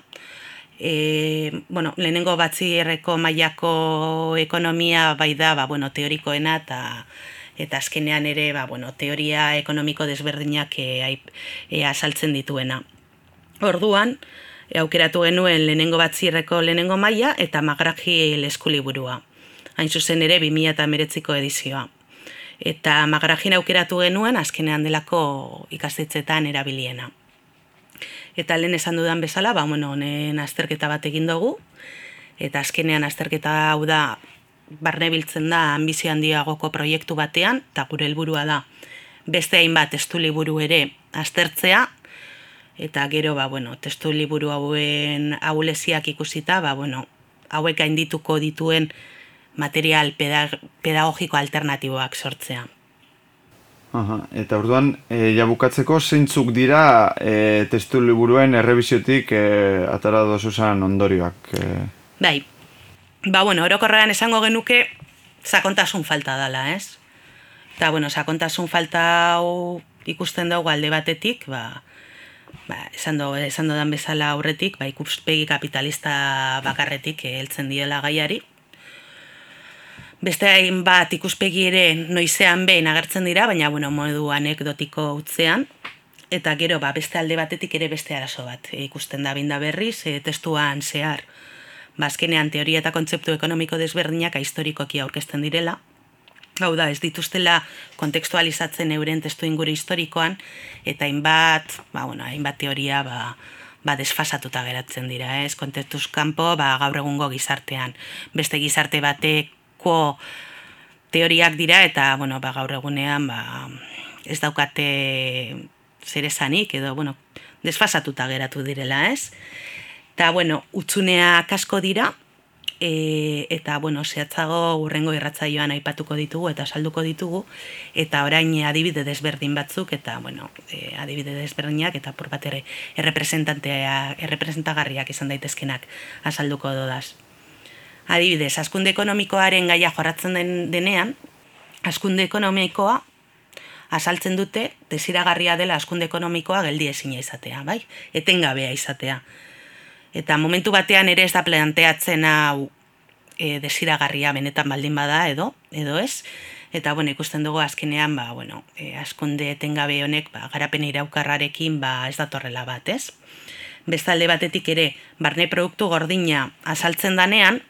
E, bueno, lehenengo batzierreko mailako ekonomia bai da, ba, bueno, teorikoena eta eta azkenean ere ba, bueno, teoria ekonomiko desberdinak e, e, azaltzen dituena. Orduan, aukeratu genuen lehenengo batzierreko lehenengo maila eta magraji leskuliburua hain zuzen ere 2008ko edizioa. Eta magrajin aukeratu genuen azkenean delako ikastetzetan erabiliena. Eta lehen esan dudan bezala, ba, bueno, honen azterketa bat egin dugu, eta azkenean azterketa hau da, barne biltzen da ambizio handiagoko proiektu batean, eta gure helburua da, beste hainbat testu liburu ere aztertzea, eta gero, ba, bueno, testu liburu hauen ahuleziak ikusita, ba, bueno, hauek gaindituko dituen material pedagogiko alternatiboak sortzea. Aha, eta orduan, e, jabukatzeko zeintzuk dira e, testu liburuen errebiziotik e, atara dozuzan ondorioak? E... Bai, ba, bueno, orokorrean esango genuke sakontasun falta dala, ez? Eta, bueno, sakontasun falta hau ikusten dugu alde batetik, ba, ba, esan do, esan do dan bezala aurretik, ba, ikuspegi kapitalista bakarretik heltzen diela gaiari, beste bat ikuspegi ere noizean behin agertzen dira, baina bueno, modu anekdotiko utzean, eta gero ba, beste alde batetik ere beste arazo bat e, ikusten da binda berriz, e, testuan zehar, bazkenean ba, teoria eta kontzeptu ekonomiko desberdinak historikoki aurkezten direla, Hau da, ez dituztela kontekstualizatzen euren testu inguru historikoan, eta hainbat, ba, bueno, hainbat teoria ba, ba, desfasatuta geratzen dira, ez? Kontektuz kanpo, ba, gaur egungo gizartean. Beste gizarte batek asko teoriak dira eta bueno, ba, gaur egunean ba, ez daukate zer esanik edo bueno, desfasatuta geratu direla, ez? Eta, bueno, utzunea kasko dira, e, eta, bueno, zehatzago urrengo irratzaioan aipatuko ditugu eta salduko ditugu, eta orain adibide desberdin batzuk, eta, bueno, e, adibide desberdinak, eta por bat ere, errepresentagarriak izan daitezkenak azalduko dodaz. Adibidez, askunde ekonomikoaren gaia jorratzen den denean, askunde ekonomikoa asaltzen dute desiragarria dela askunde ekonomikoa geldi ezina izatea, bai? Etengabea izatea. Eta momentu batean ere ez da planteatzen hau e, desiragarria benetan baldin bada edo, edo ez? Eta bueno, ikusten dugu azkenean, ba, bueno, e, askunde etengabe honek ba, garapen iraukarrarekin ba, ez datorrela bat, ez? Bestalde batetik ere, barne produktu gordina asaltzen danean,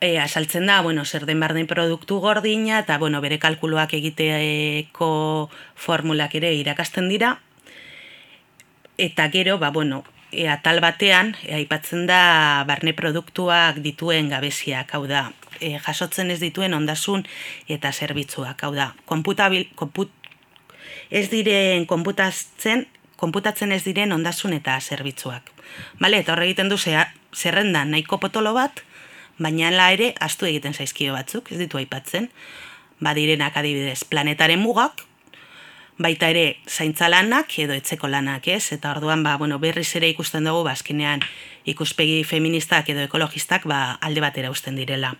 e, asaltzen da, bueno, zer den barden produktu gordina, eta, bueno, bere kalkuluak egiteeko formulak ere irakasten dira. Eta gero, ba, bueno, e, atal batean, e, aipatzen da barne produktuak dituen gabeziak, hau da, e, jasotzen ez dituen ondasun eta zerbitzuak, hau da, konputabil, konput, ez diren konputatzen, konputatzen ez diren ondasun eta zerbitzuak. Bale, eta horre egiten du zerrendan nahiko potolo bat, baina la ere astu egiten zaizkio batzuk, ez ditu aipatzen. Badirenak adibidez planetaren mugak, baita ere zaintza lanak edo etzeko lanak, ez? Eta orduan ba, bueno, berriz ere ikusten dugu bazkinean ba, ikuspegi feministak edo ekologistak ba, alde batera usten direla.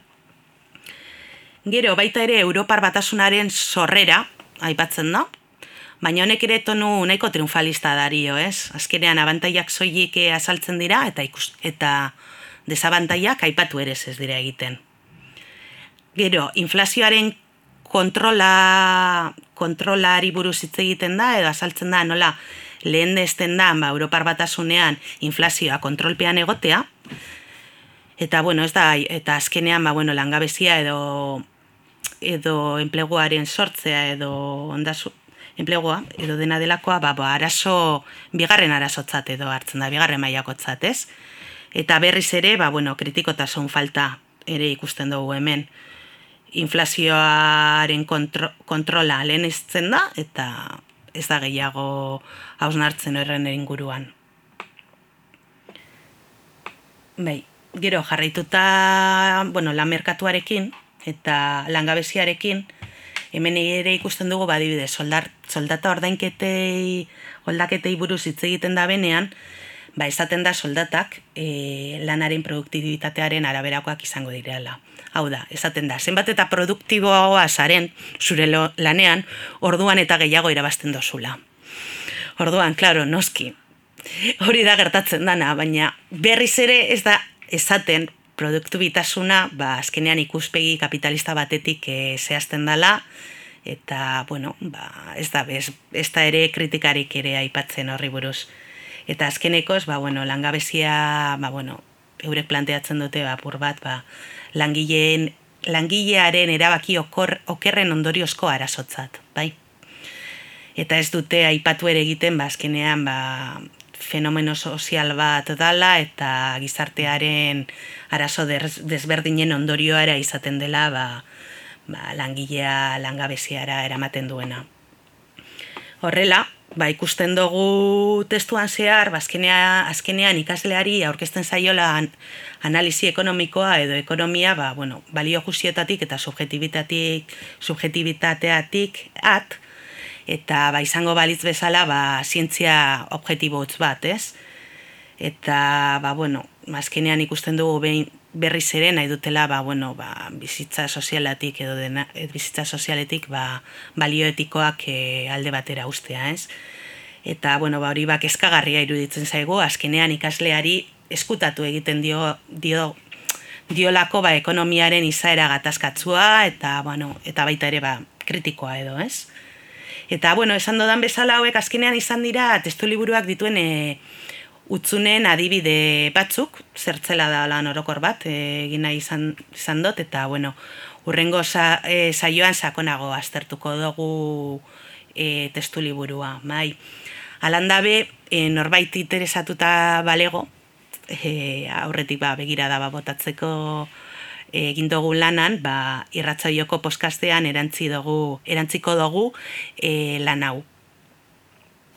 Gero, baita ere Europar batasunaren sorrera, aipatzen da, baina honek ere tonu nahiko triunfalista dario, ez? Azkenean abantaiak soilik azaltzen dira eta ikus, eta desabantaiak aipatu ere ez dira egiten. Gero, inflazioaren kontrola, kontrolari buruz hitz egiten da, edo azaltzen da, nola, lehen dezten da, ba, Europar batasunean inflazioa kontrolpean egotea, eta, bueno, ez da, eta azkenean, ba, bueno, langabezia edo, edo enpleguaren sortzea, edo ondazu, enplegua, edo dena delakoa, ba, ba, arazo, bigarren arazotzat edo hartzen da, bigarren maiakotzat, ez? Eta berriz ere, ba, bueno, kritikotasun falta ere ikusten dugu hemen. Inflazioaren kontro, kontrola lehen iztzen da, eta ez da gehiago hausnartzen horren inguruan. Bai, gero jarraituta, bueno, lan merkatuarekin eta langabeziarekin, hemen ere ikusten dugu badibide soldar, soldata ordainketei, oldaketei buruz hitz egiten da benean, ba, esaten da soldatak e, lanaren produktibitatearen araberakoak izango direla. Hau da, esaten da, zenbat eta produktiboa zaren zure lanean, orduan eta gehiago irabazten dozula. Orduan, klaro, noski, hori da gertatzen dana, baina berriz ere ez da esaten produktibitasuna, ba, azkenean ikuspegi kapitalista batetik e, zehazten dela, eta, bueno, ba, ez da, ez, ez da ere kritikarik ere aipatzen horri buruz. Eta azkenekoz, ba, bueno, langabezia, ba, bueno, eurek planteatzen dute, ba, pur bat, ba, langileen, langilearen erabaki okor, okerren ondoriozko arazotzat, bai? eta ez dute aipatu ere egiten ba azkenean ba fenomeno sozial bat dala eta gizartearen arazo desberdinen ondorioa izaten dela ba, ba, langilea langabeziara eramaten duena. Horrela, ba, ikusten dugu testuan zehar, ba, azkenean ikasleari aurkezten zaiola an, analizi ekonomikoa edo ekonomia ba, bueno, balio justietatik eta subjetibitatik, subjetibitateatik at, eta ba, izango balitz bezala ba, zientzia objetibotz bat, ez? Eta, ba, bueno, azkenean ikusten dugu behin, berriz ere nahi dutela ba, bueno, ba, bizitza sozialatik edo dena, bizitza sozialetik ba, balioetikoak e, alde batera ustea, ez? Eta, bueno, ba, hori bak eskagarria iruditzen zaigu, azkenean ikasleari eskutatu egiten dio, dio diolako ba, ekonomiaren izaera gatazkatzua eta, bueno, eta baita ere ba, kritikoa edo, ez? Eta, bueno, esan dodan bezala hauek azkenean izan dira testu liburuak dituen e, utzunen adibide batzuk, zertzela da lan orokor bat, egin nahi izan, izan dut, eta, bueno, urrengo sa, e, saioan sakonago aztertuko dugu e, testu liburua. Bai. Alandabe, e, norbait interesatuta balego, e, aurretik ba, begira da ba, botatzeko egin dugu lanan, ba, irratzaioko poskastean erantzi dugu, erantziko dugu e, lan hau.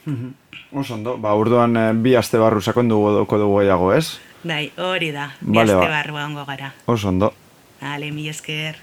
Mhm. Oso ondo, ba, urduan eh, bi aste barru sakondu dugu dugu gehiago, ez? Bai, hori da, bi vale, aste ba. barru ongo gara. Oso ondo. Ale, mi esker.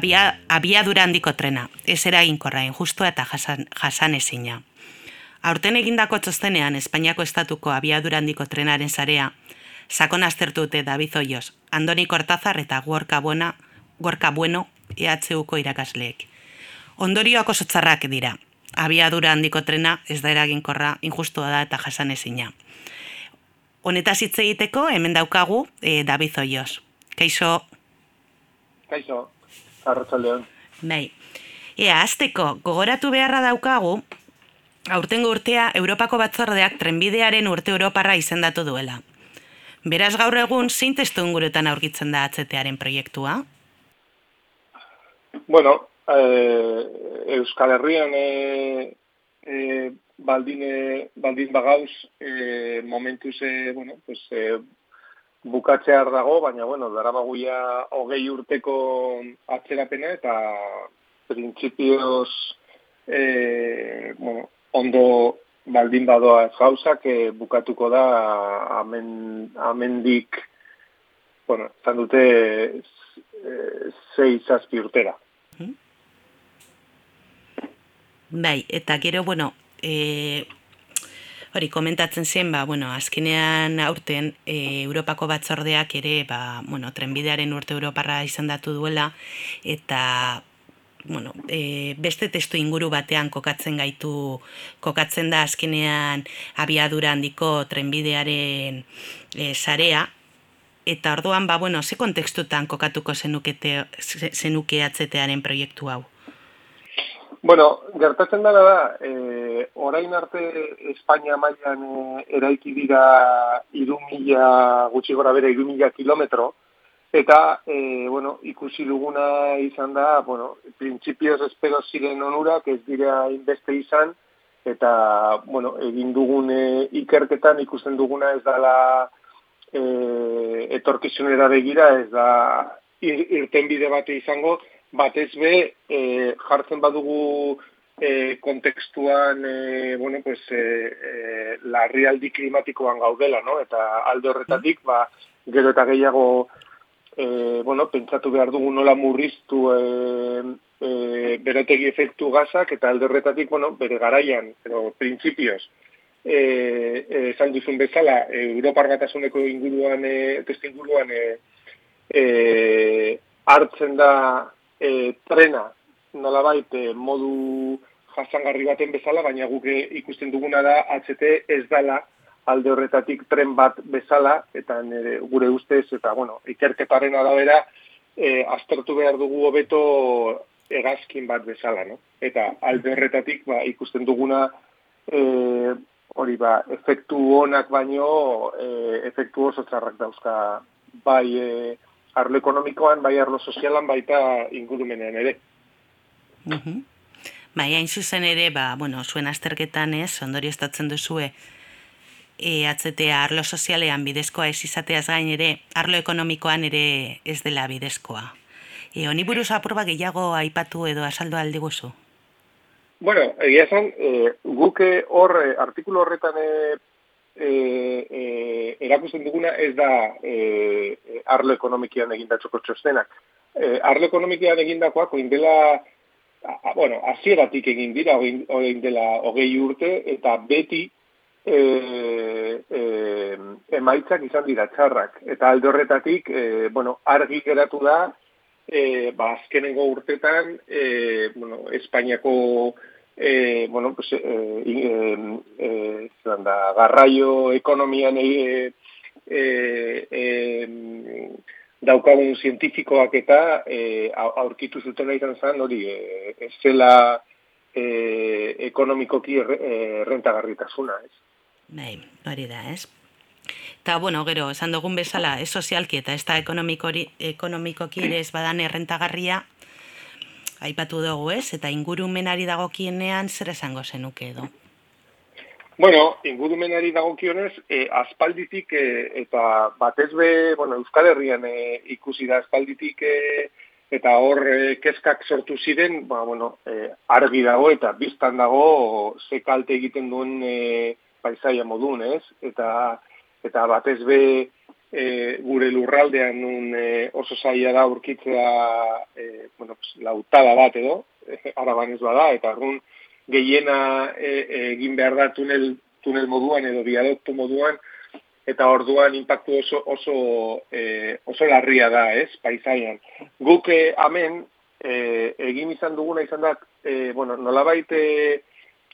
Abia, abiadura handiko trena, ez eraginkorra injustua eta jasan, jasan ezina. Aurten egindako txostenean Espainiako estatuko abiadura handiko trenaren zarea, sakon aztertu dute David Oioz, Andoni Kortazar eta Gorka, Buena, Gorka Bueno EHUko irakasleek. Ondorioak oso txarrak dira. Abiadura handiko trena ez da eraginkorra injustua da eta jasan ezina. Honetaz hitz egiteko hemen daukagu e, David Oioz. Kaixo. Kaixo. Arratsaldeon. Bai. Ea, azteko, gogoratu beharra daukagu, aurtengo urtea Europako batzordeak trenbidearen urte Europarra izendatu duela. Beraz gaur egun, zein testu ingurutan aurkitzen da atzetearen proiektua? Bueno, eh, Euskal Herrian eh, eh, baldin, baldin bagauz eh, momentuz eh, bueno, pues, eh, bukatzear dago, baina bueno, daramaguia hogei urteko atzerapena eta printzipioz eh, bueno, ondo baldin badoa ez gauzak eh, bukatuko da amen, amendik bueno, zan dute eh, zei zazpi urtera. Bai, eta gero, bueno, eh, hori komentatzen zen, ba, bueno, azkenean aurten e, Europako batzordeak ere, ba, bueno, trenbidearen urte Europarra izendatu duela, eta bueno, e, beste testu inguru batean kokatzen gaitu, kokatzen da azkenean abiadura handiko trenbidearen e, sarea, eta orduan, ba, bueno, ze kontekstutan kokatuko zenukete, zenuke atzetearen proiektu hau? Bueno, gertatzen dara da, e, orain arte Espainia mailan e, eraiki dira iru mila, gutxi gora bere, iru mila kilometro, eta, e, bueno, ikusi duguna izan da, bueno, printzipioz espero ziren onurak ez dira inbeste izan, eta, bueno, egin dugun ikerketan ikusten duguna ez dala e, etorkizunera begira, ez da irten bide bate izango, batez be e, jartzen badugu e, kontekstuan e, bueno, pues, e, e, larrialdi klimatikoan gaudela, no? eta alde horretatik, ba, gero eta gehiago e, bueno, pentsatu behar dugu nola murriztu e, e, berotegi efektu gazak, eta alde horretatik, bueno, bere garaian, pero printzipioz, e, esan duzun bezala, Europar batasuneko inguruan, e, testu inguruan, e, e, hartzen da e, trena nolabait e, modu jasangarri baten bezala, baina guk e, ikusten duguna da HT ez dela alde horretatik tren bat bezala, eta nire, gure ustez, eta bueno, ikerketaren arabera, e, aztertu behar dugu hobeto egazkin bat bezala, no? Eta alde horretatik ba, ikusten duguna e, hori ba, efektu honak baino, e, efektu oso txarrak dauzka bai e, arlo ekonomikoan, bai arlo sozialan, baita ingurumenean ere. Uh -huh. Bai, hain zuzen ere, ba, bueno, zuen azterketan ez, ondorio estatzen duzue, e, atzetea arlo sozialean bidezkoa ez izateaz gain ere, arlo ekonomikoan ere ez dela bidezkoa. E, honi buruz aproba gehiago aipatu edo asaldo alde guzu? Bueno, egia esan, e, guke hor, e, artikulu horretan e, e, e, erakusten duguna ez da e, arlo ekonomikian egindatxoko txostenak. E, arlo ekonomikian egindakoak oin dela, a, bueno, azieratik egin dira, oin dela hogei urte, eta beti e, e, emaitzak izan dira txarrak. Eta alde horretatik, e, bueno, argi geratu da, e, ba, azkenengo urtetan, e, bueno, Espainiako e, bueno, pues, e, e, e, da, garraio ekonomian e, e, e, daukagun zientifikoak eta e, aurkitu zutena izan zen, hori, e, ez zela e, ekonomikoki rentagarritasuna, ez? Bai, hori da, ez? Eta, bueno, gero, esan dugun bezala, ez sozialki eta ez da ekonomikoki ere ez badan errentagarria, aipatu dugu ez, eta ingurumenari dagokienean zer esango zenuke edo? Bueno, ingurumenari dagokionez, e, aspalditik e, eta batez be, bueno, Euskal Herrian e, ikusi da aspalditik e, eta hor e, kezkak sortu ziren, ba, bueno, e, argi dago eta biztan dago ze kalte egiten duen e, paisaia modun, ez? Eta, eta batez be e, gure lurraldean nun e, oso zaila da urkitzea e, bueno, pues, lautada bat edo, e, araban ez bada, eta argun gehiena e, egin behar da tunel, tunel moduan edo biadoktu moduan, eta orduan inpaktu oso oso e, oso larria da, ez, paisaian. Guk e, hemen e, egin izan duguna izan da, e, bueno, nolabait e,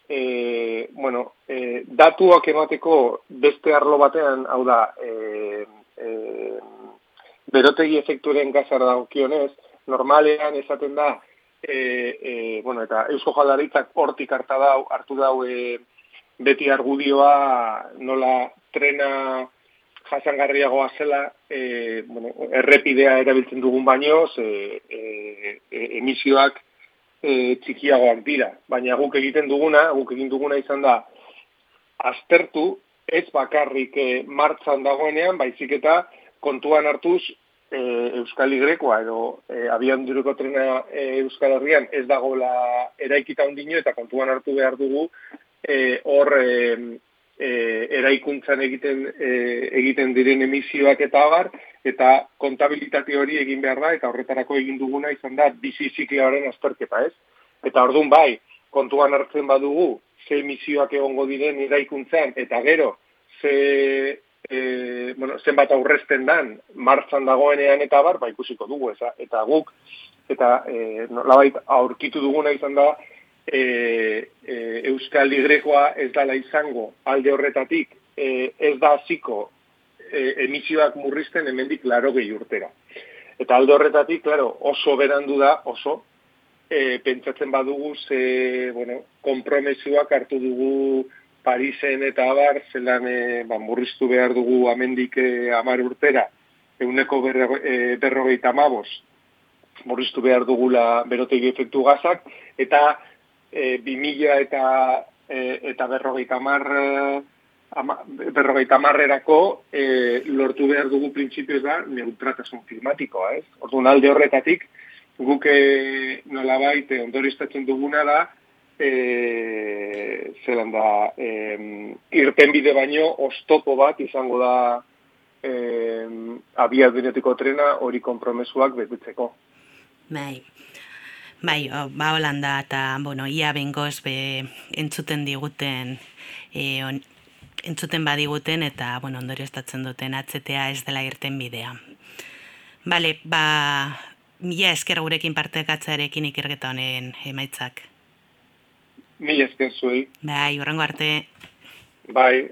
e, bueno, e, datuak emateko beste arlo batean, hau da, e, e, berotegi efekturen gazara daukionez, normalean esaten da, e, e, bueno, eta Eusko Jaldaritzak hortik hartu dau, hartu dau e, beti argudioa nola trena jasangarriagoa zela, e, bueno, errepidea erabiltzen dugun baino, e, e, emisioak e, txikiagoak dira. Baina guk egiten duguna, guk egin duguna izan da, aztertu, ez bakarrik e, martzan dagoenean, baizik eta kontuan hartuz e, Euskal Igrekoa edo e, abian duruko trena e, Euskal Herrian ez dagoela eraikita ondino eta kontuan hartu behar dugu e, hor e, e, eraikuntzan egiten e, egiten diren emisioak eta abar eta kontabilitate hori egin behar da eta horretarako egin duguna izan da bizi zikliaren azterketa, ez? Eta ordun bai, kontuan hartzen badugu ze emisioak egongo diren eraikuntzan eta gero ze e, bueno, zenbat aurrezten dan martzan dagoenean eta bar, ba ikusiko dugu, ez? Eta guk eta e, nolabait aurkitu duguna izan da e, e, Euskal Igrekoa ez dala izango alde horretatik e, ez da hasiko e, emisioak murrizten hemendik laro gehi urtera. Eta alde horretatik, claro, oso berandu da, oso, e, pentsatzen badugu ze, bueno, kompromesuak hartu dugu Parisen eta abar, zelan e, ba, murriztu behar dugu amendik e, amar urtera, euneko e, berrogeita mabos, murriztu behar dugula berotegi efektu gazak, eta e, 2000 eta e, eta berrogeita mar e, berrogeita marrerako e, lortu behar dugu printzipioz da neutratasun klimatikoa, ez? Orduan alde horretatik guk e, nolabait e, ondoristatzen duguna da e, zelan da e, irten bide baino ostopo bat izango da e, abiadunetiko trena hori kompromesuak betetzeko. Bai, Bai, o, ba holanda eta, bueno, ia bengoz be entzuten diguten, e, on, entzuten badiguten eta, bueno, ondorio estatzen duten atzetea ez dela irten bidea. Bale, ba, mila esker gurekin partekatzarekin ikergeta honen emaitzak. Mila esker zuei. Bai, urrengo arte. Bai.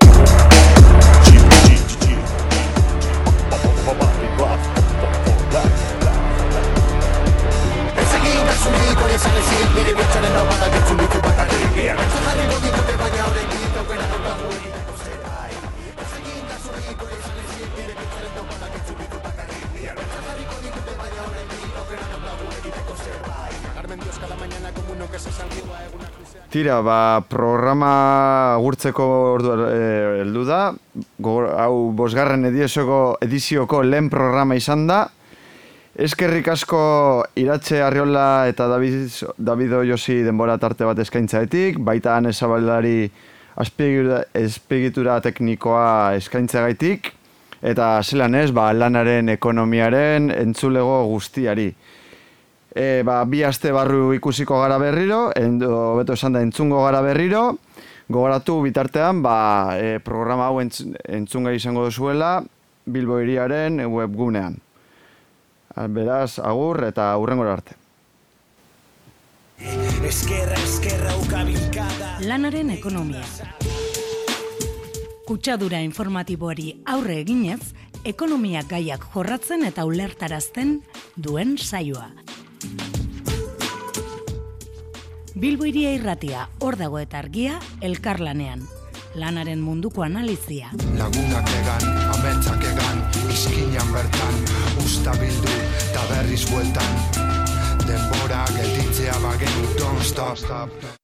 Tira, ba, programa gurtzeko ordu eh, heldu da. Gogor, hau bosgarren edizioko, edizioko lehen programa izan da. Eskerrik asko iratxe Arriola eta David, David Josi denbora tarte bat eskaintzaetik, baita han ezabalari azpigitura teknikoa eskaintzagaitik, eta zelan ez, ba, lanaren ekonomiaren entzulego guztiari. E, ba, bi aste barru ikusiko gara berriro, endo, beto esan da entzungo gara berriro, gogoratu bitartean, ba, e, programa hau entzunga izango duzuela, Bilbo iriaren webgunean. Beraz, agur eta aurrengora arte. Eskerra, eskerra, ukabilkada. Lanaren ekonomia. Kutsadura informatiboari aurre eginez, ekonomia gaiak jorratzen eta ulertarazten duen saioa. Bilbo iria irratia, hor dago eta argia, elkarlanean. Lanaren munduko analizia. Lagunak egan, ametsak egan, izkinan bertan, usta bildu, eta berriz bueltan. Denbora gelditzea bagenu, don't stop.